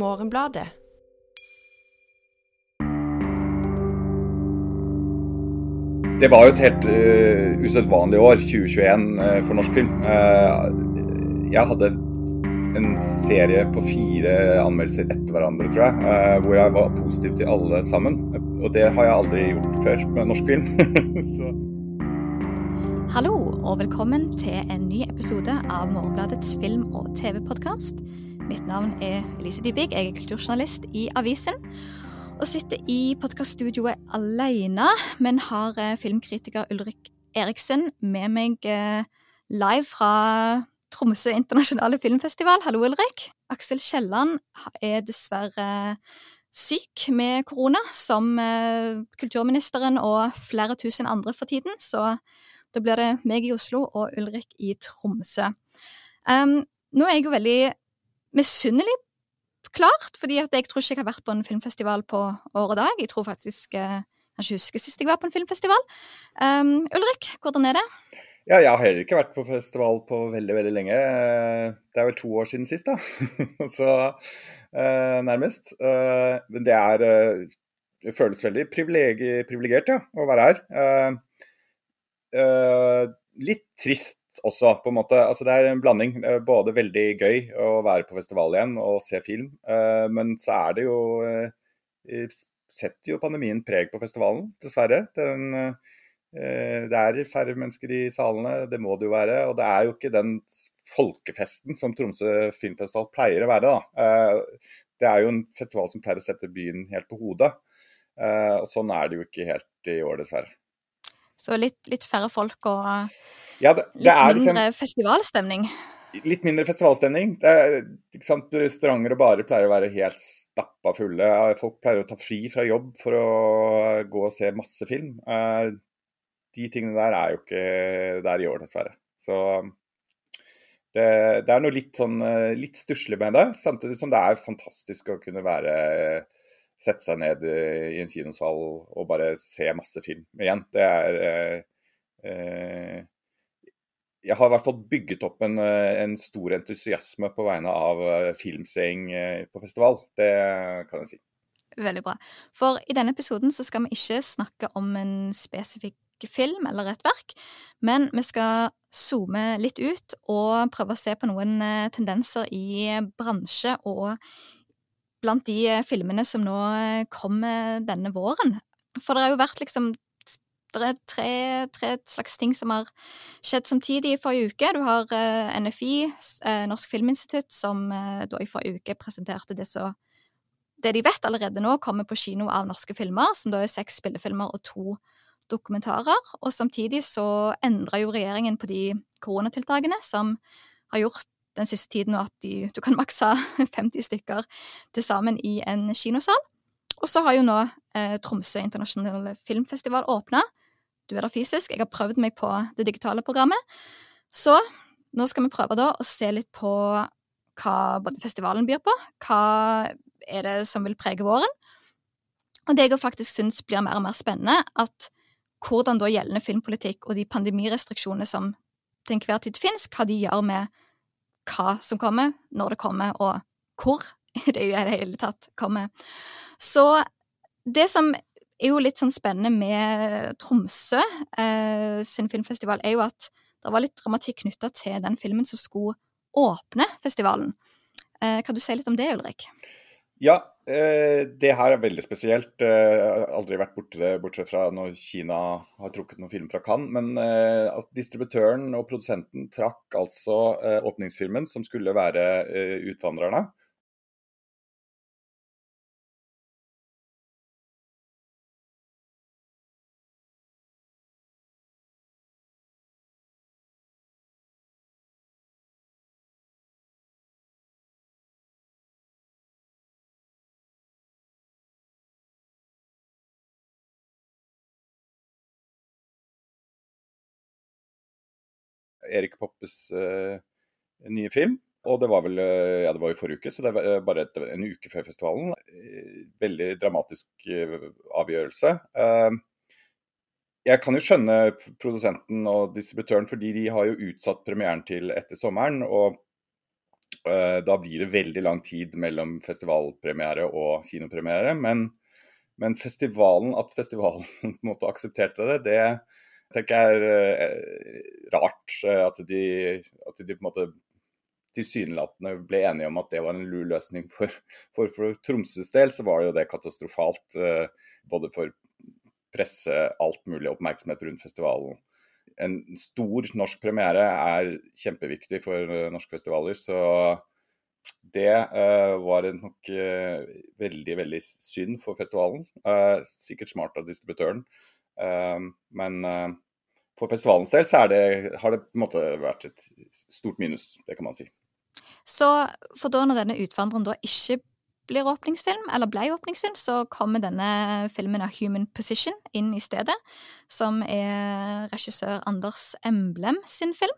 Morgenbladet. Det var jo et helt uh, usedvanlig år, 2021, uh, for norsk film. Uh, jeg hadde en serie på fire anmeldelser etter hverandre, tror jeg, uh, hvor jeg var positiv til alle sammen. Og det har jeg aldri gjort før med norsk film. Så. Hallo, og velkommen til en ny episode av Morgenbladets film- og TV-podkast. Mitt navn er Elise Dybvig, jeg er kulturjournalist i avisen. Og sitter i podkaststudioet alene, men har eh, filmkritiker Ulrik Eriksen med meg eh, live fra Tromsø internasjonale filmfestival. Hallo, Ulrik. Aksel Kielland er dessverre syk med korona, som eh, kulturministeren og flere tusen andre for tiden. Så da blir det meg i Oslo og Ulrik i Tromsø. Um, nå er jeg jo veldig misunnelig, klart, fordi jeg tror ikke jeg har vært på en filmfestival på år og dag. Jeg tror faktisk eh, jeg ikke husker sist jeg var på en filmfestival. Um, Ulrik, hvordan er det? Ja, jeg har heller ikke vært på festival på veldig, veldig lenge. Det er vel to år siden sist, da. Så eh, nærmest. Eh, men det er eh, Det føles veldig privilegert, ja, å være her. Eh, Uh, litt trist også, på en måte. Altså, det er en blanding. Både veldig gøy å være på festival igjen og se film, uh, men så er det jo uh, Setter jo pandemien preg på festivalen, dessverre. Den, det er færre mennesker i salene, det må det jo være. Og det er jo ikke den folkefesten som Tromsø filmfestival pleier å være. da. Det er jo en festival som pleier å sette byen helt på hodet. Og sånn er det jo ikke helt i år, dessverre. Så litt, litt færre folk og ja, det, det litt mindre liksom, festivalstemning. Litt mindre festivalstemning. Er, Restauranter og barer pleier å være helt stappa fulle. Folk pleier å ta fri fra jobb for å gå og se masse film. De tingene der er jo ikke der i år, dessverre. Så det, det er noe litt sånn litt stusslig med det, samtidig som det er fantastisk å kunne være sette seg ned i en kinosal og bare se masse film igjen. Det er eh, eh, Jeg har i hvert fall bygget opp en, en, stor entusiasme på vegne av filmseing på festival. Det kan jeg si. Veldig bra. For i denne episoden så skal vi ikke snakke om en spesifikk film eller et verk, men vi skal zoome litt ut og prøve å se på noen tendenser i bransje og blant de eh, filmene som nå kom kommer denne våren. For det har jo vært liksom det er tre, tre, slags ting som har skjedd samtidig i forrige uke. Du har uh, NFI, uh, Norsk Filminstitutt, som uh, da i forrige uke presenterte det så Det de vet allerede nå, kommer på kino av norske filmer, som da er seks spillefilmer og to dokumentarer. Og samtidig så endra jo regjeringen på de koronatiltakene som har gjort den siste tiden at de, du kan makse 50 stykker til sammen i en kinosal. Og så har jo nå eh, Tromsø internasjonale filmfestival åpna. Du er der fysisk. Jeg har prøvd meg på det digitale programmet. Så nå skal vi prøve da å se litt på hva både festivalen byr på, hva er det som vil prege våren. Og det jeg faktisk syns blir mer og mer spennende, at hvordan da gjeldende filmpolitikk og de pandemirestriksjonene som til enhver tid finnes, hva de gjør med hva som kommer, når det kommer, og hvor det i det hele tatt kommer. Så det som er jo litt sånn spennende med Tromsø eh, sin filmfestival, er jo at det var litt dramatikk knytta til den filmen som skulle åpne festivalen. Eh, kan du si litt om det, Ulrik? Ja, det her er veldig spesielt. Jeg har aldri vært borti det, bortsett fra når Kina har trukket noen film fra Cannes. Men eh, altså, distributøren og produsenten trakk altså eh, åpningsfilmen, som skulle være 'Utvandrerne'. Erik Poppes uh, nye film. Og det var vel uh, ja, det var i forrige uke, så det var uh, bare et, en uke før festivalen. veldig dramatisk avgjørelse. jeg kan jo skjønne produsenten og distributøren, fordi de har jo utsatt premieren til etter sommeren. og Da blir det veldig lang tid mellom festivalpremiere og kinopremiere. Men, men festivalen, at festivalen på en måte aksepterte det, det tenker jeg er rart. At de, at de på en måte tilsynelatende ble enige om at det var en lur løsning. For, for, for Tromsøs del så var det jo det katastrofalt. Både for presse, alt mulig oppmerksomhet rundt festivalen en stor norsk premiere er kjempeviktig for uh, norske festivaler. Så det uh, var nok uh, veldig, veldig synd for festivalen. sikkert smart av distributøren. Men for festivalens del så det, har det på en måte vært et stort minus, det kan man si. Så for da når denne utvandreren da ikke blir åpningsfilm, eller ble åpningsfilm, så kommer denne filmen av Human Position inn i stedet. Som er regissør Anders Emblem sin film.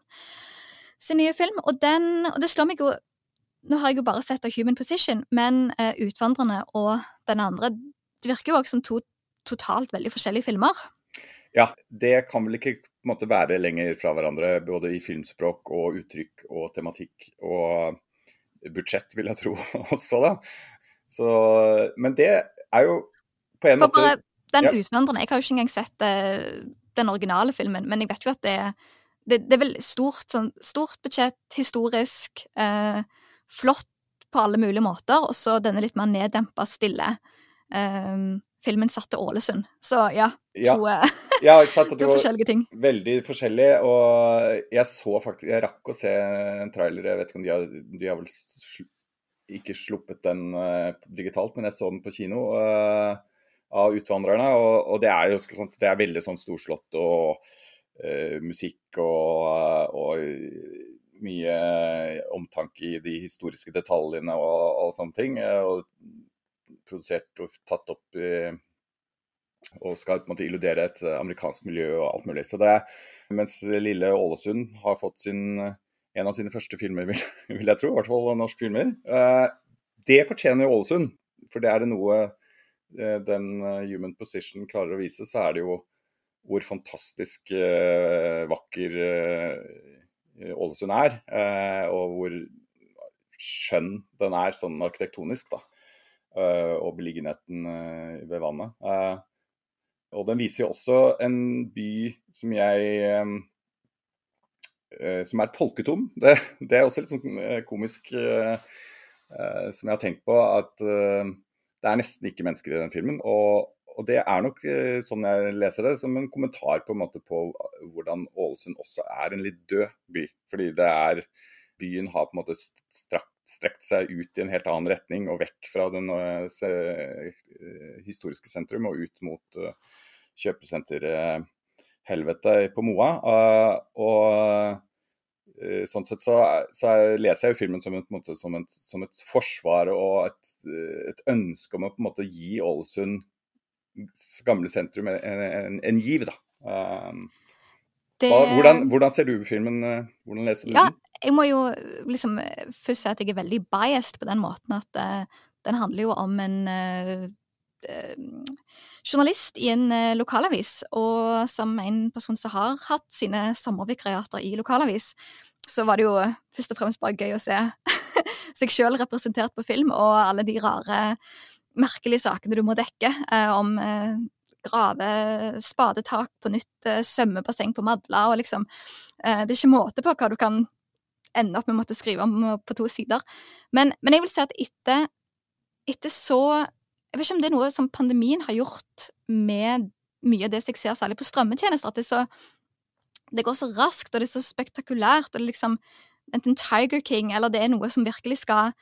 Sin nye film. Og den Og det slår meg jo Nå har jeg jo bare sett av Human Position, men uh, Utvandrerne og den andre Det virker jo også som to totalt veldig forskjellige filmer. Ja, det kan vel ikke måte være lenger fra hverandre, både i filmspråk og uttrykk og tematikk og budsjett, vil jeg tro også, da. Så, men det er jo på en måte bare Den ja. utvandreren Jeg har jo ikke engang sett uh, den originale filmen, men jeg vet jo at det, det, det er vel stort, sånn, stort budsjett, historisk, eh, flott på alle mulige måter, og så denne litt mer neddempa, stille uh, filmen satt til Ålesund. Så ja, to, ja. Ja, to forskjellige ting. Veldig forskjellig, og jeg så faktisk Jeg rakk å se en trailer, jeg vet ikke om de har, de har vel ikke sluppet den uh, digitalt, men jeg så den på kino uh, av Utvandrerne. Og, og, det er jo sånn, det er veldig sånn storslått og uh, musikk og, og, mye omtanke i de historiske detaljene og, og sånne ting. og produsert og tatt opp i og skal på en måte illudere et amerikansk miljø og alt mulig. Så det, Mens lille Ålesund har fått sin en av sine første filmer, vil, vil jeg tro. I hvert fall norske filmer. Eh, det fortjener jo Ålesund. For det er det noe eh, den eh, Human Position klarer å vise, så er det jo hvor fantastisk vakker Ålesund er. og hvor skjønn den er sånn arkitektonisk, da. Og beliggenheten ved vannet. og den viser jo også en by som jeg Eh, som er folketom. Det, det, er også litt sånn eh, komisk, som jeg har tenkt på, at det er nesten ikke mennesker i den filmen. Og, og det er nok, sånn jeg leser det, som en kommentar på en måte på hvordan Ålesund også er en litt død by. Fordi det er Byen har på en måte strakt, strekt seg ut i en helt annen retning og vekk fra den historiske sentrum og ut mot kjøpesenterhelvete på Moa. og Eh, sånn sett så, så, leser jeg jo filmen som, en, måte, som, en, som et forsvar og et, et, ønske om å på en måte gi Ålesund gamle sentrum en, en, en giv. da. Um, det... hvordan, hvordan, ser du filmen? Eh, hvordan leser du ja, den? Jeg må jo liksom først si at jeg er veldig biased på den måten at uh, den handler jo om en uh, journalist i en lokalavis, og som en person som har hatt sine sommervikariater i lokalavis, så var det jo først og fremst bare gøy å se seg sjøl representert på film, og alle de rare, merkelige sakene du må dekke eh, om eh, grave spadetak på nytt, eh, svømmebasseng på Madla, og liksom eh, Det er ikke måte på hva du kan ende opp med å måtte skrive om på to sider. Men, men jeg vil si at etter, etter så Jeg vet ikke om det er noe som pandemien har gjort med mye av det som jeg ser særlig på strømmetjenester, at det så det går så raskt, og det er så spektakulært, og det er liksom enten Tiger King eller det er noe som virkelig skal,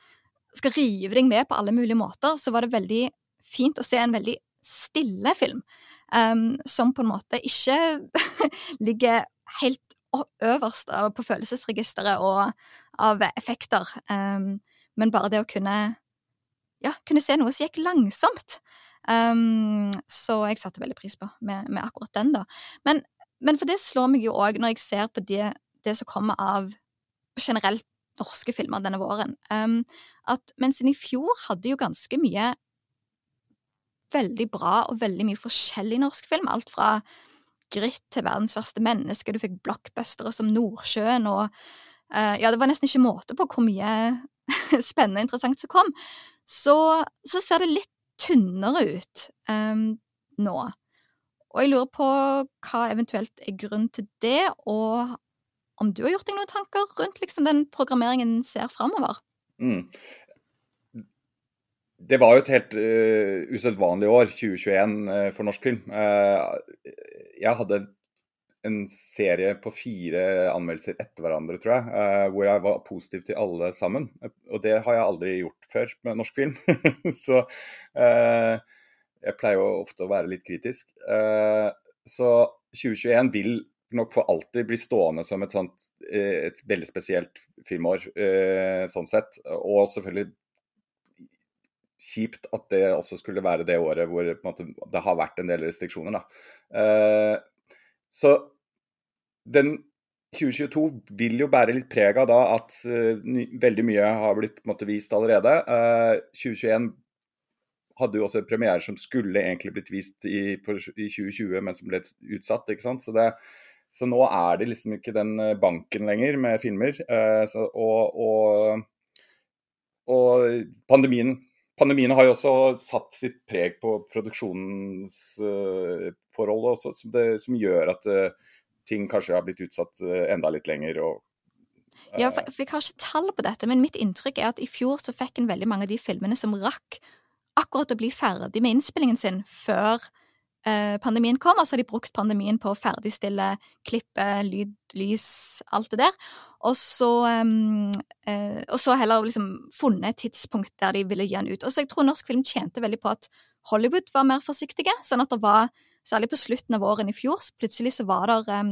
skal rive deg med på alle mulige måter, så var det veldig fint å se en veldig stille film, um, som på en måte ikke ligger helt øverst på følelsesregisteret og av effekter, um, men bare det å kunne ja, kunne se noe som gikk langsomt. Um, så jeg satte veldig pris på med, med akkurat den, da. Men men for det slår meg jo òg når jeg ser på det, det, som kommer av generelt norske filmer denne våren, um, at mens en i fjor hadde jo ganske mye veldig bra og veldig mye forskjellig norsk film, alt fra Gritt til Verdens verste menneske, du fikk blockbustere som Nordsjøen og uh, Ja, det var nesten ikke måte på hvor mye spennende og interessant som kom, så, så ser det litt tynnere ut um, nå. Og jeg lurer på hva eventuelt er grunnen til det, og om du har gjort deg noen tanker rundt liksom, den programmeringen ser framover? Mm. Det var jo et helt uh, usedvanlig år, 2021, uh, for norsk film. Uh, jeg hadde en serie på fire anmeldelser etter hverandre, tror jeg, hvor jeg var positiv til alle sammen. Og det har jeg aldri gjort før med norsk film. så jeg pleier jo ofte å være litt kritisk. Så 2021 vil nok for alltid bli stående som et, sånt, et veldig spesielt filmår, sånn sett. Og selvfølgelig kjipt at det også skulle være det året hvor måte, det har vært en del restriksjoner. Da. Så den 2022 vil jo bære litt preg av da at uh, veldig mye har blitt måte, vist allerede. Uh, eh, 2021 hadde jo også premiere som skulle egentlig blitt vist i, på, i 2020, men som ble utsatt. ikke sant? Så, det, så, nå er det liksom ikke den banken lenger med filmer. Uh, så, og, og, og pandemien Pandemien har jo også satt sitt preg på produksjonsforholdet uh, også, som, det, som, gjør at uh, ting kanskje har blitt utsatt uh, enda litt lenger. Og, ja, for, for, Jeg har ikke tall på dette, men mitt inntrykk er at i fjor så fikk en veldig mange av de filmene som rakk akkurat å bli ferdig med innspillingen sin før Eh, pandemien kom, og så har de brukt pandemien på å ferdigstille klippe, lyd, lys, alt det der. Og så, um, uh, og så heller liksom funnet et tidspunkt der de ville gi den ut. Og så jeg tror norsk film tjente veldig på at Hollywood var mer forsiktige, sånn at det var, særlig på slutten av året i fjor, så plutselig så var der um,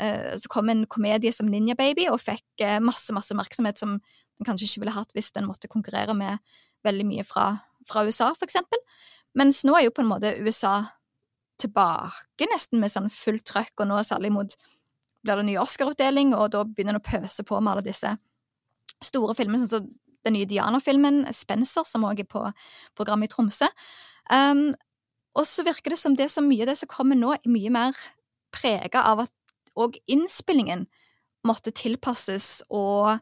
uh, Så kom en komedie som Ninja Baby og fikk uh, masse, masse oppmerksomhet som den kanskje ikke ville hatt hvis den måtte konkurrere med veldig mye fra, fra USA, for eksempel. Mens nå er jo på en måte USA tilbake nesten med sånn fullt trøkk, og nå særlig mot blir det ny Oscar-utdeling, og da begynner en å pøse på med alle disse store filmene, sånn som den nye Diana-filmen, Spencer, som òg er på programmet i Tromsø. Um, og så virker det som det så mye av det som kommer nå, er mye mer prega av at òg innspillingen måtte tilpasses og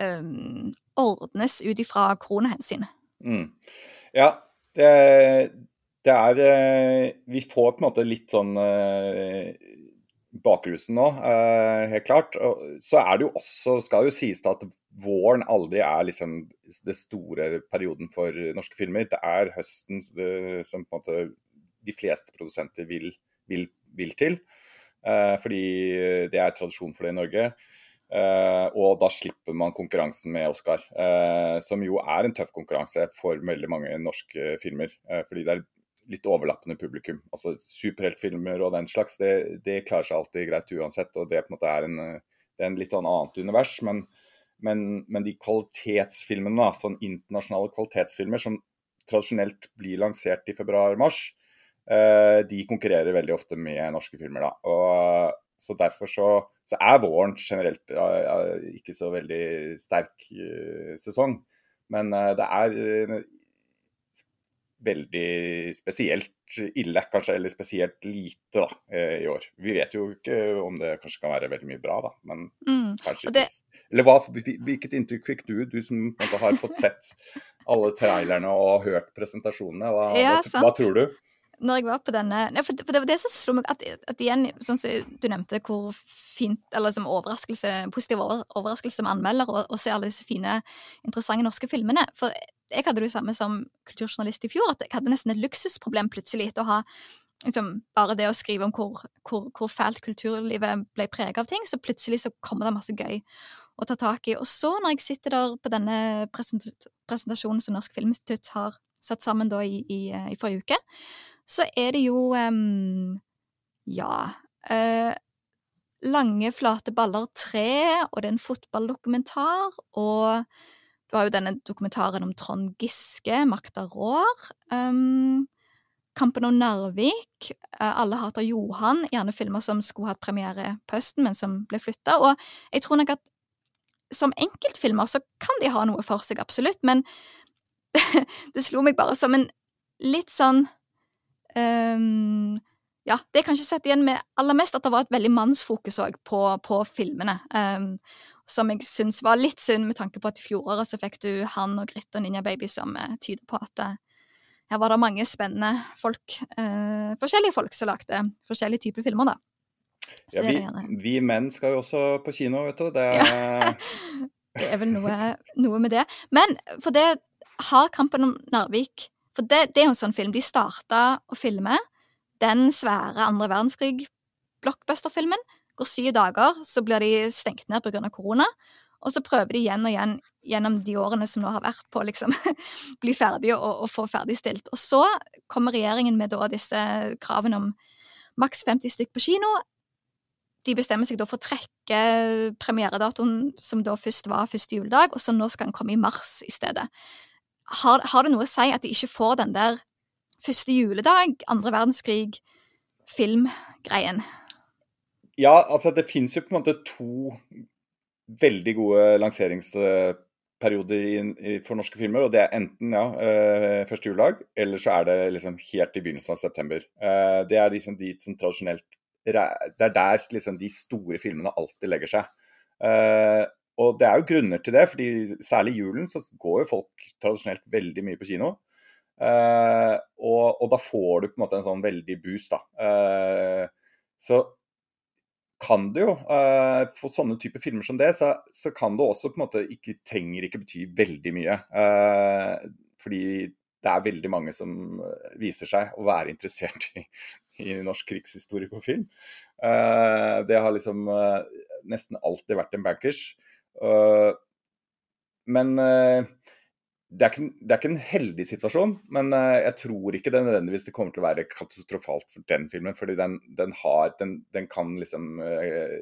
um, ordnes ut ifra koronahensyn. Mm. Ja, det, det er eh, Vi får på en måte litt sånn eh, bakrusen nå, eh, helt klart. Så er det jo også, skal jo sies at våren aldri er liksom det store perioden for norske filmer. Det er høsten som på en måte de fleste produsenter vil, vil, vil til. fordi det er tradisjon for det i Norge. og da slipper man konkurransen med Oscar, som jo er en tøff konkurranse for veldig mange norske filmer. fordi det er litt overlappende publikum. Altså Superheltfilmer og den slags, det, det, klarer seg alltid greit uansett. og Det på en måte er en, det er en litt sånn annet univers. Men, men, men de kvalitetsfilmene, da, sånn internasjonale kvalitetsfilmer som tradisjonelt blir lansert i februar-mars, eh, de konkurrerer veldig ofte med norske filmer. da, og så Derfor så, så er våren generelt ja, ikke så veldig sterk eh, sesong. Men uh, det er veldig spesielt ille, kanskje, eller spesielt lite da, eh, i år. Vi vet jo ikke om det kanskje kan være veldig mye bra, da, men mm. kanskje det... Eller hva, hvilket inntrykk fikk du, du som har fått sett alle trailerne og hørt presentasjonene? Hva, ja, hva, hva tror du? når jeg var på denne for, det var det som slo meg, at, at, igjen, sånn som du nevnte, hvor fint Eller som overraskelse, positiv overraskelse som anmelder å se alle disse fine, interessante norske filmene. For jeg hadde det samme som kulturjournalist i fjor, at jeg hadde nesten et luksusproblem plutselig etter å ha liksom, bare det å skrive om hvor, hvor, hvor fælt kulturlivet ble preget av ting, så plutselig så kommer det masse gøy å ta tak i. Og så, når jeg sitter der på denne presentasjonen som Norsk Filminstitutt har satt sammen da i, i, i forrige uke, så er det jo um, Ja. Uh, lange, flate baller tre, og det er en fotballdokumentar, og du har jo denne dokumentaren om Trond Giske, makta rår. Um, Kampen om Narvik, uh, Alle hater Johan, gjerne filmer som skulle hatt premiere på høsten, men som ble flytta. Og jeg tror nok at som enkeltfilmer så kan de ha noe for seg, absolutt, men det slo meg bare som en litt sånn um, Ja, det jeg kanskje sett igjen med aller mest, at det var et veldig mannsfokus òg på, på, filmene. Um, som jeg syns var litt synd, med tanke på at i fjoråret så fikk du Han og Gritt og Ninja Baby, som eh, tyder på at eh, her var det mange spennende folk, eh, forskjellige folk som lagde forskjellige typer filmer, da. Ja, vi, vi, menn skal jo også på kino, vet du. Det er, ja. det er vel noe, noe, med det. Men for det har Kampen om Narvik For det, det er jo en sånn film. De starta å filme den svære andre verdenskrig-blockbuster-filmen. Går syv dager, så blir de stengt ned pga. korona. Og så prøver de igjen og igjen gjennom de årene som nå har vært på å liksom bli ferdig og, og, få ferdigstilt. Og så kommer regjeringen med da disse kravene om maks 50 stykk på kino. De bestemmer seg da for å trekke premieredatoen, som da først var første juledag, og så nå skal den komme i mars i stedet. Har, har det noe å si at de ikke får den der første juledag, andre verdenskrig, filmgreien? Ja, altså det finnes jo på en måte to veldig gode lanseringsperioder for norske filmer. Og det er enten ja, eh, første juledag, eller så er det liksom helt i begynnelsen av september. Eh, det er liksom de som tradisjonelt Det er der liksom de store filmene alltid legger seg. Eh, og det er jo grunner til det, fordi særlig julen så går jo folk tradisjonelt veldig mye på kino. Og, og, da får du på en måte en sånn veldig boost, da. Så kan det jo, uh, på sånne typer filmer som det, så, så, kan det også på en måte ikke trenger ikke bety veldig mye. Uh, fordi det er veldig mange som viser seg å være interessert i, i norsk krigshistorie på film. Uh, det har liksom nesten alltid vært en bankers. men det er, ikke, det er, ikke, en heldig situasjon, men uh, jeg tror ikke det nødvendigvis det kommer til å være katastrofalt for den filmen. fordi den, den har den, den, kan liksom uh,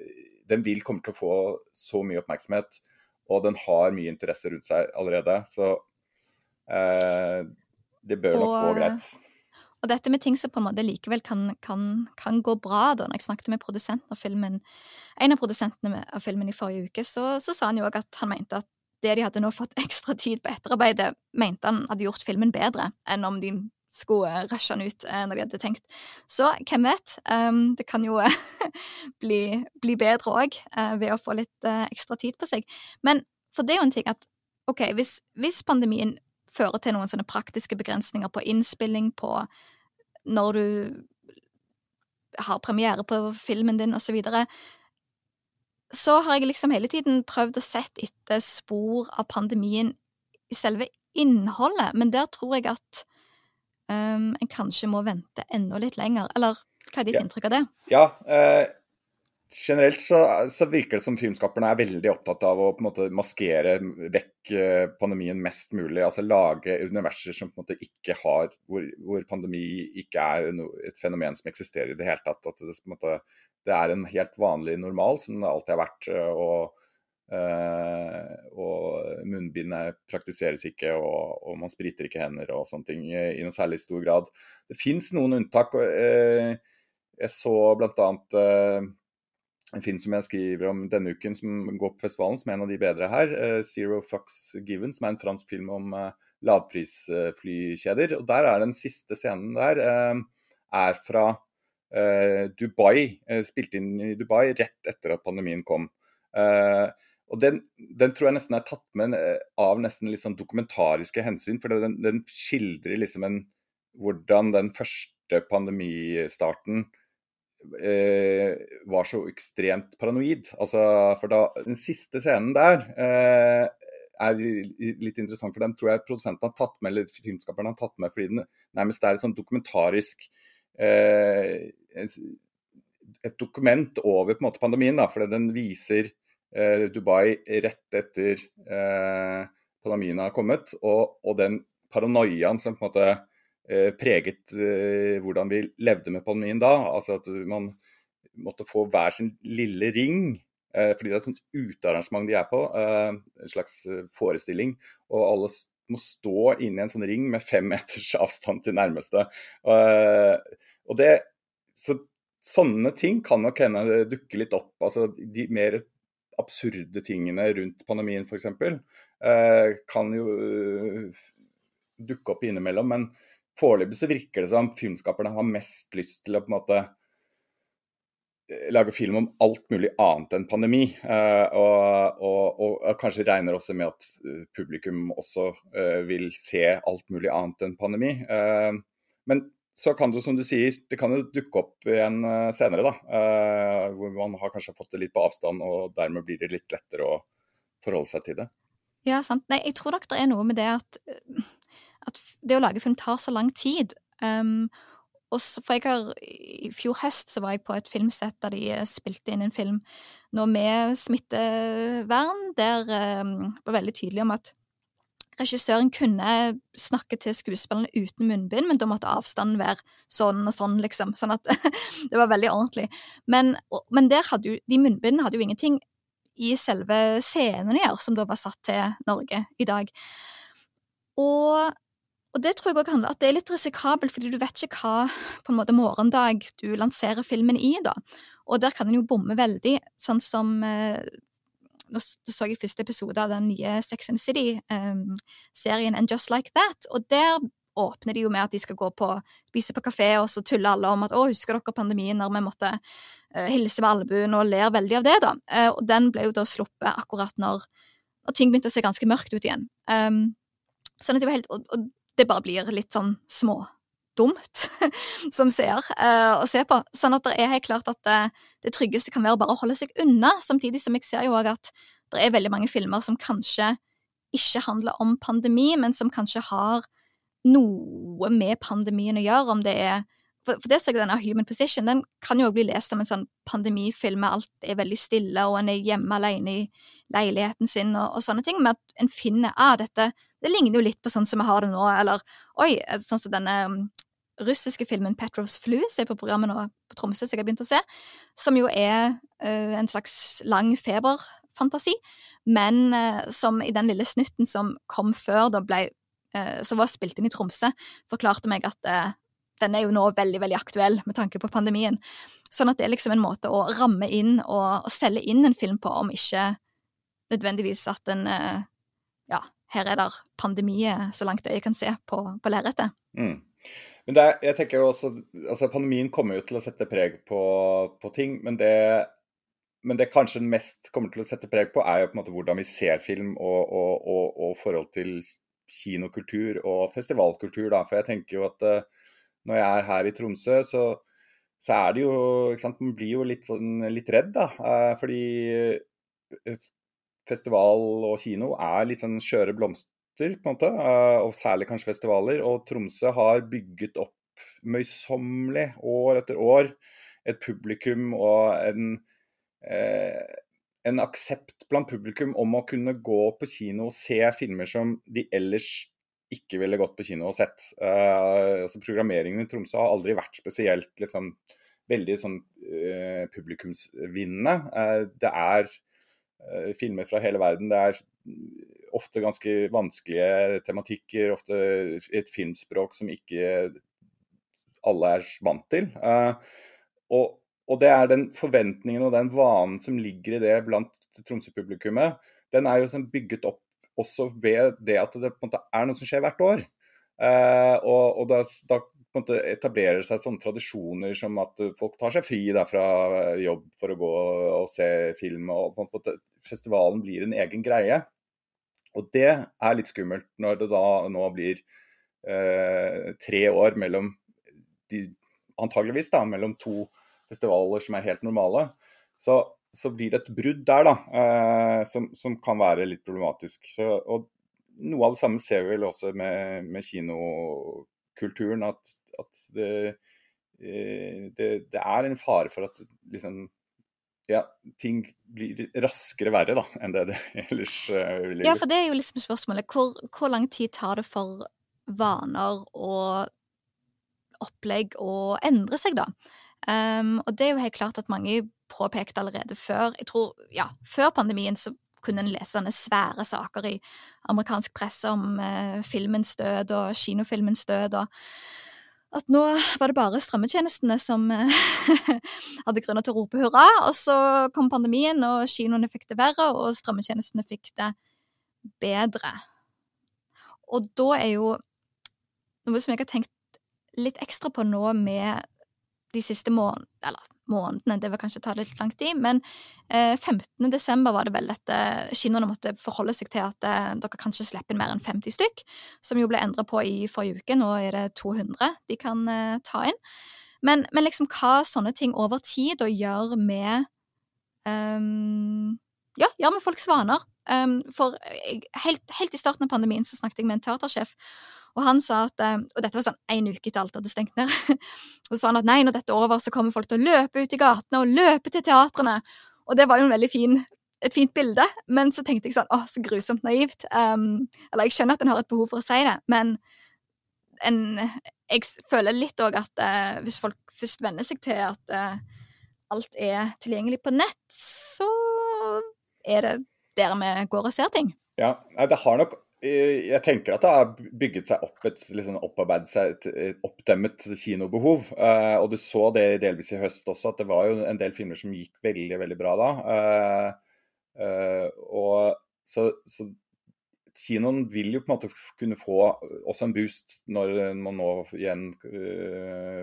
Den vil komme til å få så mye oppmerksomhet, og den har mye interesse rundt seg allerede. Så eh, det bør nok gå greit. Og dette med ting som på en måte likevel kan, kan, kan gå bra, da. Når jeg snakket med produsenten av filmen, en av produsentene av filmen i forrige uke, så, så sa han jo òg at han mente at det de hadde nå fått ekstra tid på etterarbeidet, mente han hadde gjort filmen bedre enn om de skulle rushe den ut eh, når de hadde tenkt. Så hvem vet? Um, det kan jo bli, bli, bedre òg uh, ved å få litt uh, ekstra tid på seg. Men for det er jo en ting at ok, hvis, hvis pandemien fører til noen sånne praktiske begrensninger på innspilling, på når du har premiere på filmen din, osv., så, så har jeg liksom hele tiden prøvd å sett etter spor av pandemien i selve innholdet, men der tror jeg at um, en kanskje må vente enda litt lenger. Eller hva er ditt ja. inntrykk av det? Ja, eh, generelt så, så, virker det som filmskaperne er veldig opptatt av å på en måte maskere vekk eh, pandemien mest mulig. Altså lage universer som på en måte ikke har Hvor, hvor pandemi ikke er no, et fenomen som eksisterer i det hele tatt. At det på en måte det er en helt vanlig normal, som det alltid har vært. Eh, og, uh, og munnbindet praktiseres ikke, og, og, man spriter ikke hender og sånne ting i, noe særlig stor grad. Det fins noen unntak. Uh, jeg så bl.a. Uh, en film som jeg skriver om denne uken, som går på festivalen, som er en av de bedre her. 'Zero Fucks Given', som er en fransk film om lavprisflykjeder. Og der er den siste scenen der er fra Eh, Dubai, spilt spilte inn i Dubai rett etter at pandemien kom. Eh, og den, den, tror jeg nesten er tatt med av nesten litt sånn dokumentariske hensyn. For den, den skildrer liksom en, hvordan den første pandemistarten eh, var så ekstremt paranoid. Altså, for da, Den siste scenen der eh, er litt interessant, for den tror jeg produsenten har tatt med, eller filmskaperen har tatt med fordi den nærmest er et sånn dokumentarisk Eh, et dokument over på en måte pandemien. Da, for den viser eh, Dubai rett etter eh, pandemien har kommet, og, og den paranoiaen som på en måte preget hvordan vi levde med pandemien da. Altså at man måtte få hver sin lille ring. fordi det er et sånt utearrangement de er på, en slags forestilling. Og alle må stå inne i en sånn ring med fem meters avstand til nærmeste. Og det, så, sånne ting kan nok hende dukke litt opp. altså De mer absurde tingene rundt pandemien f.eks. Eh, kan jo uh, dukke opp innimellom. Men foreløpig så virker det som filmskaperne har mest lyst til å på en måte lager film om alt mulig annet enn pandemi. Uh, og, og, og, kanskje regner også med at publikum også uh, vil se alt mulig annet enn pandemi. Men så kan det, som du sier, det kan jo dukke opp igjen senere, da. hvor man har kanskje fått det litt på avstand, og dermed blir det litt lettere å forholde seg til det. Ja, sant. Nei, jeg tror nok det er noe med det at, at det å lage film tar så lang tid. Um, og så, for jeg har, I fjor høst så var jeg på et filmsett der de eh, spilte inn en film nå med smittevern, der um, var veldig tydelig om at regissøren kunne snakke til skuespillerne uten munnbind, men da måtte avstanden være sånn og sånn, liksom. Sånn at det var veldig ordentlig. Men, men der hadde jo, de munnbindene hadde jo ingenting i selve scenen å gjøre, som da var satt til Norge i dag. Og og det tror jeg også handler at det er litt risikabelt, fordi du vet ikke hva på en måte morgendag du lanserer filmen i, da. Og der kan en jo bomme veldig, sånn som eh, Nå så jeg første episode av den nye Sex and City-serien eh, And Just Like That, og der åpner de jo med at de skal gå på, spise på kafé, og så tuller alle om at 'å, husker dere pandemien når vi måtte eh, hilse med albuen', og ler veldig av det, da. Uh, og den ble jo da sluppet akkurat når, når, ting begynte å se ganske mørkt ut igjen. Um, sånn helt, og, og det bare blir litt sånn små dumt som seer uh, å se på. Sånn at det er helt klart at det, det tryggeste kan være bare å holde seg unna, samtidig som jeg ser jo òg at det er veldig mange filmer som kanskje ikke handler om pandemi, men som kanskje har noe med pandemien å gjøre, om det er for, for det denne Human Position den kan jo også bli lest som en sånn pandemifilm med alt er veldig stille, og en er hjemme alene i leiligheten sin og, og sånne ting, men at en finner ah, dette det ligner jo litt på sånn som vi har det nå, eller oi, sånn som denne um, russiske filmen Petrovs Flu, som er på programmet nå på Tromsø, som jeg har begynt å se, som jo er uh, en slags lang feberfantasi, men uh, som i den lille snutten som kom før, da ble uh, Som var spilt inn i Tromsø, forklarte meg at den er jo nå veldig veldig aktuell med tanke på pandemien. Sånn at det er liksom en måte å ramme inn og, og selge inn en film på, om ikke nødvendigvis at en ja, her er det pandemi så langt øyet kan se på, på lerretet. Mm. Men det, jeg tenker jo også, altså Pandemien kommer jo til å sette preg på, på ting, men det, men det kanskje mest kommer til å sette preg på, er jo på en måte hvordan vi ser film og, og, og, og forhold til kinokultur og festivalkultur. da, For jeg tenker jo at uh, når jeg er her i Tromsø, så, så er det jo ikke sant, Man blir jo litt, sånn, litt redd, da. Uh, fordi uh, festival og kino er litt sånn skjøre blomster, på en måte. Eh, og særlig kanskje festivaler. Og Tromsø har bygget opp møysommelig år etter år et publikum og en, eh, en aksept blant publikum om å kunne gå på kino og se filmer som de ellers ikke ville gått på kino og sett. Uh, altså Programmeringen i Tromsø har aldri vært spesielt liksom, veldig sånn uh, publikumsvinnende. Uh, det er filmer fra hele verden. Det er ofte ganske vanskelige tematikker, ofte et filmspråk som ikke alle er vant til. Og, og det er den forventningen og den vanen som ligger i det blant Tromsø-publikummet, den er jo sånn bygget opp også ved det at det på en måte er noe som skjer hvert år. Uh, og, og da, da, måte etablerer seg sånne tradisjoner som at folk tar seg fri da, fra jobb for å gå og se film. og på en måte Festivalen blir en egen greie. Og det er litt skummelt når det da nå blir eh, tre år mellom de, antageligvis da, mellom to festivaler som er helt normale. Så, så blir det et brudd der da, eh, som, som, kan være litt problematisk. Så, og noe av det samme ser vi vel også med, med kinokulturen. at, at det, eh, det, det, er en fare for at liksom, ja, ting blir raskere verre da, enn det det ellers uh, ville Ja, for det er jo liksom spørsmålet. Hvor, hvor, lang tid tar det for vaner og opplegg å endre seg, da? Um, og det er jo helt klart at mange påpekte allerede før Jeg tror, ja, før pandemien så kunne en lese sånne svære saker i amerikansk presse om eh, filmens død og kinofilmens død, og at nå var det bare strømmetjenestene som eh, hadde grunner til å rope hurra, og så kom pandemien, og kinoene fikk det verre, og strømmetjenestene fikk det bedre. Og da er jo noe som jeg har tenkt litt ekstra på nå med de siste månedene, eller månedene. Det vil kanskje ta litt lang tid. Men eh, 15. desember var det vel dette kinoene måtte forholde seg til at eh, dere kan ikke inn mer enn 50 stykk, som jo ble endra på i forrige uke. Nå er det 200 de kan eh, ta inn. Men, men, liksom hva sånne ting over tid da gjør med um, Ja, gjør med folks vaner. Um, for helt, helt, i starten av pandemien så snakket jeg med en teatersjef, og han sa at eh, Og dette var sånn én uke etter alt hadde stengt ned. og så sa han at nei, når dette er over, så kommer folk til å løpe ut i gatene og løpe til teatrene. Og det var jo en veldig fin, et fint bilde, men så tenkte jeg sånn åh, så grusomt naivt. Um, eller jeg skjønner at en har et behov for å si det, men en, jeg føler litt òg at uh, hvis folk først venner seg til at uh, alt er tilgjengelig på nett, så er det der vi går og ser ting. Ja, det har nok jeg tenker at det har bygget seg opp et liksom opparbeidet seg et, et oppdemmet kinobehov. Uh, og du så det delvis i høst også, at det var jo en del filmer som gikk veldig veldig bra da. Uh, uh, og så, så, kinoen vil jo på en måte kunne få også en boost når man nå igjen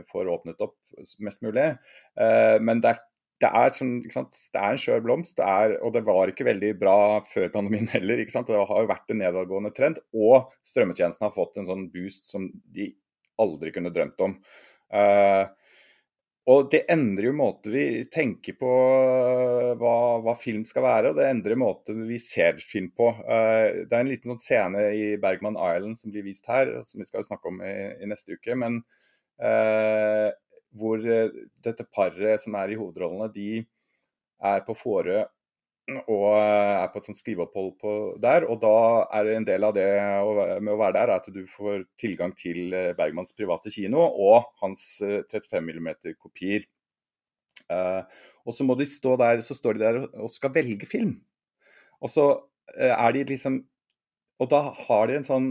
får åpnet opp mest mulig. men det er det er, sånn, det er en skjør blomst, det er, og det var ikke veldig bra før pandemien heller. Det har jo vært en nedadgående trend, og strømmetjenesten har fått en sånn boost som de aldri kunne drømt om. Uh, og det endrer jo måten vi tenker på uh, hva, hva, film skal være, og det endrer måten vi ser film på. Uh, det er en liten sånn scene i Bergman Island som blir vist her, som vi skal snakke om i, i neste uke. men hvor eh, dette paret som er i hovedrollene, de er på Fårö og eh, er på et sånt skriveopphold der. Og da er en del av det med å være der, er at du får tilgang til Bergmanns Bergmans private kino og hans 35 mm-kopier. og så må de stå der, så står de der og skal velge film. Og så er de liksom Og da har de en sånn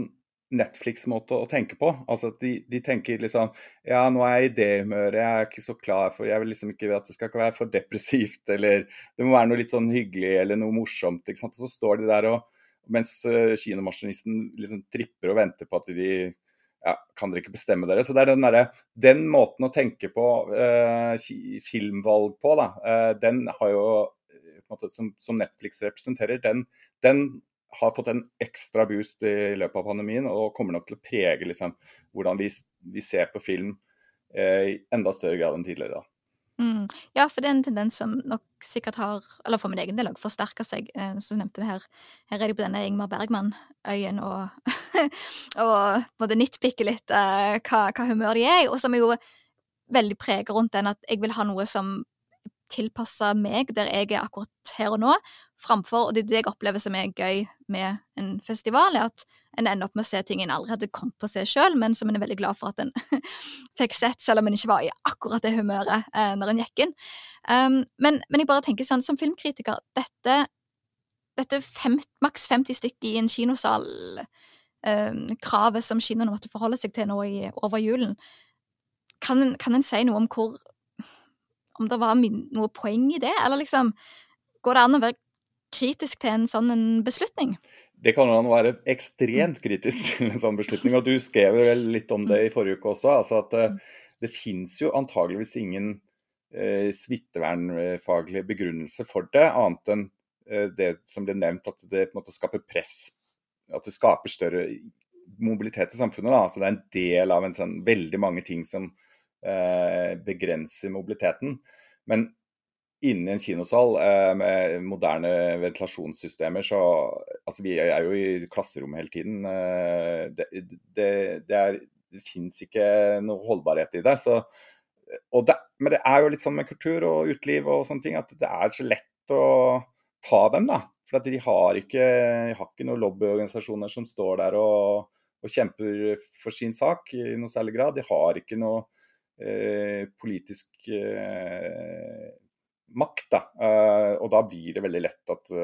Netflix-måte å tenke på. Altså at de, de, tenker liksom Ja, nå er jeg i det humøret, jeg er ikke så klar for Jeg vil liksom ikke at det skal ikke være for depressivt, eller det må være noe litt sånn hyggelig eller noe morsomt. ikke sant? Og så står de der og Mens uh, kinomaskinisten liksom tripper og venter på at de ja, kan dere ikke bestemme dere? Så det er den, der, den måten å tenke på eh, filmvalg på, da, eh, den har jo måte, som, som, Netflix representerer, den, den har fått en ekstra boost i løpet av pandemien og kommer nok til å prege liksom, hvordan vi, vi, ser på film eh, i enda større grad enn tidligere. Mm. Ja, for det er en tendens som nok sikkert har, eller for min egen del òg, forsterka seg. Eh, som nevnte vi her, her er de på denne Ingmar Bergman-øyen og, og både nitpikker litt eh, hva, hva, humør de er i, og som er jo veldig preger rundt den at jeg vil ha noe som tilpassa meg der jeg er akkurat her og nå, framfor Og det er det jeg opplever som er gøy med en festival, er at en ender opp med å se ting en aldri hadde kommet på å se sjøl, men som en er veldig glad for at en fikk sett, selv om en ikke var i akkurat det humøret eh, når en gikk inn. Um, men, men, jeg bare tenker sånn, som filmkritiker, dette, dette fem, maks 50 stykker i en kinosal, um, kravet som kinoene måtte forholde seg til nå i, over julen, kan kan en si noe om hvor om det var noe poeng i det, eller liksom Går det an å være kritisk til en sånn beslutning? Det kan jo være ekstremt kritisk til en sånn beslutning. og Du skrev vel litt om det i forrige uke også. altså at uh, Det finnes jo antageligvis ingen uh, smittevernfaglig begrunnelse for det, annet enn uh, det som ble nevnt, at det på en måte skaper press. At det skaper større mobilitet i samfunnet. Da. Altså det er en del av en sånn, veldig mange ting som Eh, begrenser mobiliteten. Men inni en kinosal eh, med moderne ventilasjonssystemer, så Altså, vi er jo i klasserommet hele tiden. Eh, det, det, det, er, det fins ikke noe holdbarhet i det. Så, det, men det er jo litt sånn med kultur og uteliv og sånne ting, at det er så lett å ta dem, da. For de har ikke, har ikke noen lobbyorganisasjoner som står der og, og, kjemper for sin sak i noe særlig grad. De har ikke noe Eh, politisk eh, makt. Da. Eh, og da blir det veldig lett at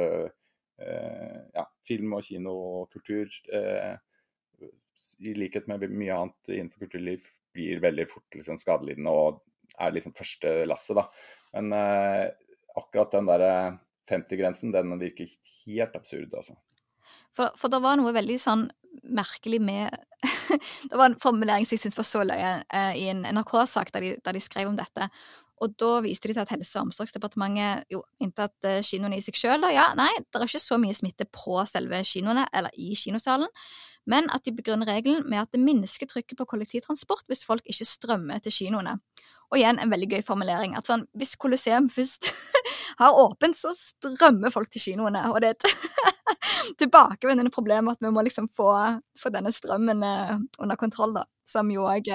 ja, film og kino og kultur, i likhet med mye annet innenfor kulturliv, blir veldig fort liksom, skadelidende og er liksom første lasset. Da. Men akkurat den der 50-grensen, den virker helt absurd, altså. For, for det var noe veldig sånn merkelig med Det var en formulering som jeg syntes var så løye eh, i en NRK-sak der, der, de skrev om dette. Og da viste de til at Helse- og omsorgsdepartementet jo inntatt uh, kinoene i seg sjøl. Ja, nei, det er ikke så mye smitte på selve kinoene, eller i kinosalen, men at de begrunner regelen med at det minsker trykket på kollektivtransport hvis folk ikke strømmer til kinoene. Og igjen en veldig gøy formulering. at sånn, Hvis Colosseum først har åpent, så strømmer folk til kinoene. Og det er et tilbakevendende problem at vi må liksom få, få denne strømmen uh, under kontroll, da. Som jo òg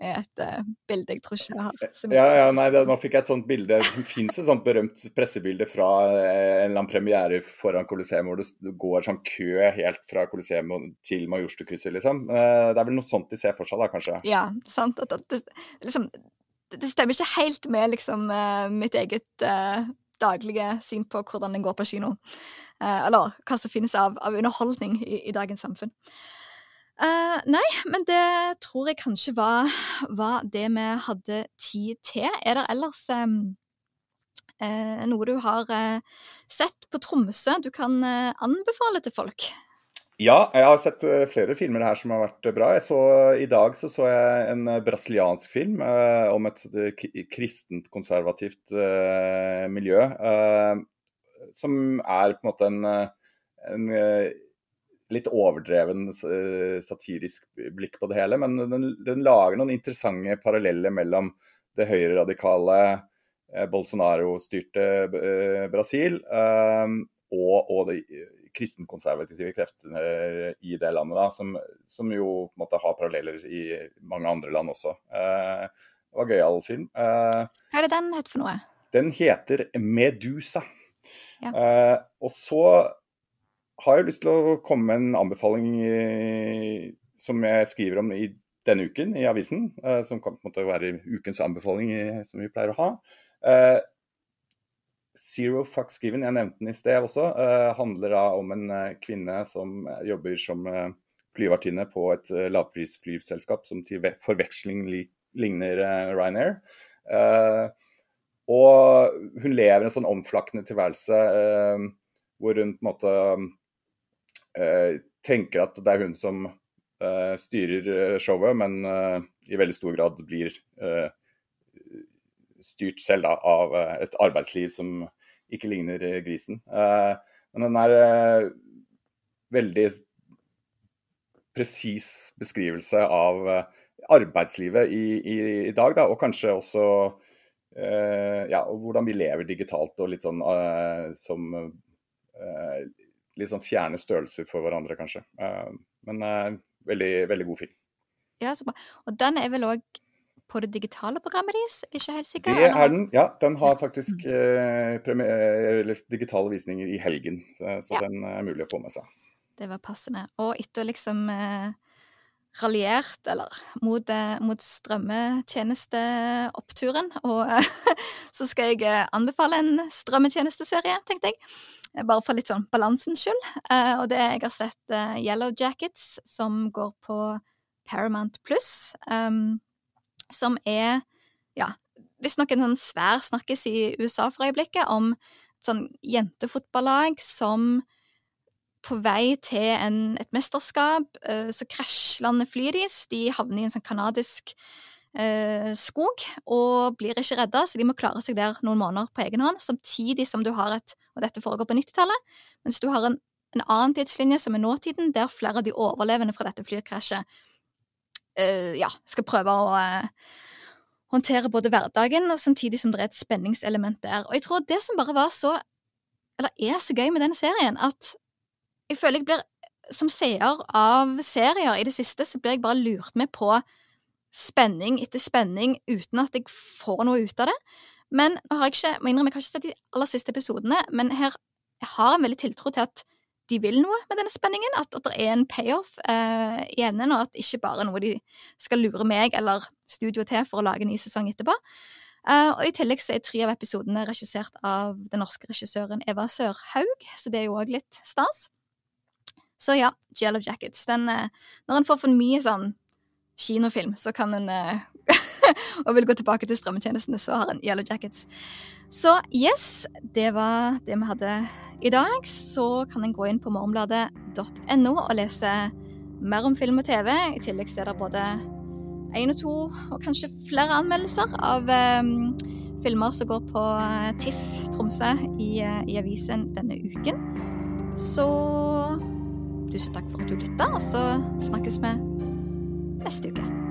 er et uh, bilde jeg tror ikke jeg har. Ja, ja, nei, det, Nå fikk jeg et sånt bilde. Det fins et sånt berømt pressebilde fra en eller annen premiere foran Colosseum hvor det går sånn kø helt fra Colosseum til Majorstukrysset, liksom. Det er vel noe sånt de ser for seg, da, kanskje? Ja, sant. At, det, liksom, det stemmer ikke helt med liksom mitt eget daglige syn på hvordan det går på kino. Eller hva som finnes av, av underholdning i, i dagens samfunn. Uh, nei, men det tror jeg kanskje var, var, det vi hadde tid til. Er det ellers um, uh, noe du har uh, sett på Tromsø du kan anbefale til folk? Ja, jeg har sett flere filmer her som har vært bra. Så, I dag så, så jeg en brasiliansk film om et kristent, konservativt miljø. som er på en måte en, en litt overdreven eh, satirisk blikk på det hele. Men den, den lager noen interessante paralleller mellom det høyreradikale eh, Bolsonaro-styrte eh, Brasil eh, og, og, de kristenkonservative kreftene i det landet, da, som, som, jo måte har paralleller i mange andre land også. Eh, det var gøyal film. Eh, Hva er det den het for noe? Den heter Medusa. Ja. og så har jeg lyst til å komme med en anbefaling som jeg skriver om i denne uken i avisen. Uh, som kan på en måte være ukens anbefaling som vi pleier å ha. Uh, Zero Fucks Given, jeg nevnte den i sted også, uh, handler da om en kvinne som jobber som flyvertinne på et lavprisflyselskap som til forveksling ligner Ryanair. og hun lever en sånn omflakkende tilværelse hvor hun på en måte Eh, tenker at det er hun som eh, styrer eh, showet, men i veldig stor grad blir styrt selv da, av et arbeidsliv som ikke ligner grisen. men den er veldig presis beskrivelse av arbeidslivet i, i, i dag, da, og kanskje også ja, hvordan vi lever digitalt og litt sånn som litt sånn fjerne størrelser for hverandre, kanskje. Uh, men uh, veldig, veldig god film. Ja, så bra. Og den er vel òg på det digitale programmet deres? Ikke helt sikker? Det er den, ja. Den har faktisk uh, digitale visninger i helgen, så, så ja. den er mulig å få med seg. Det var passende. Og etter liksom raljert, eller mot, mot strømmetjenesteoppturen. Og så skal jeg anbefale en strømmetjenesteserie, tenkte jeg. Eh, bare for litt sånn balansens skyld. Uh, og det jeg har sett uh, Yellow Jackets, som går på Paramount Plus, um, som er ja, visstnok en sånn svær snakkes i USA for øyeblikket om et sånn jentefotballag som på vei til en, et mesterskap, så krasjlander flyet deres. De havner i en sånn kanadisk eh, skog og blir ikke redda, så de må klare seg der noen måneder på egen hånd. Samtidig som du har et Og dette foregår på 90-tallet. Mens du har en, en, annen tidslinje som er nåtiden, der flere av de overlevende fra dette flykrasjet eh, ja, skal prøve å eh, håndtere både hverdagen, og samtidig som det er et spenningselement der. Og jeg tror det som bare var så Eller er så gøy med denne serien, at jeg føler jeg blir som seer av serier i det siste, så blir jeg bare lurt med på spenning etter spenning uten at jeg får noe ut av det. Men har jeg ikke, må innrømme, jeg har ikke sett de aller siste episodene, men her jeg har en veldig tiltro til at de vil noe med denne spenningen, at, at det er en payoff eh, i enden, og at ikke bare noe de skal lure meg eller studioet til for å lage en ny sesong etterpå. Uh, og I tillegg så er tre av episodene regissert av den norske regissøren Eva Sørhaug, så det er jo òg litt stas. Så ja, Jello Jackets. Den, uh, når en får for mye sånn kinofilm, så kan en eh, og vil gå tilbake til strømmetjenestene, så har en Yellow Jackets. Så yes, det var det vi hadde i dag. Så kan en gå inn på morgenbladet.no og lese mer om film og TV. I tillegg er det både én og to, og kanskje flere anmeldelser av um, filmer som går på TIFF Tromsø i, i avisen denne uken. Så tusen takk for at du lytta, og så snakkes vi neste uke.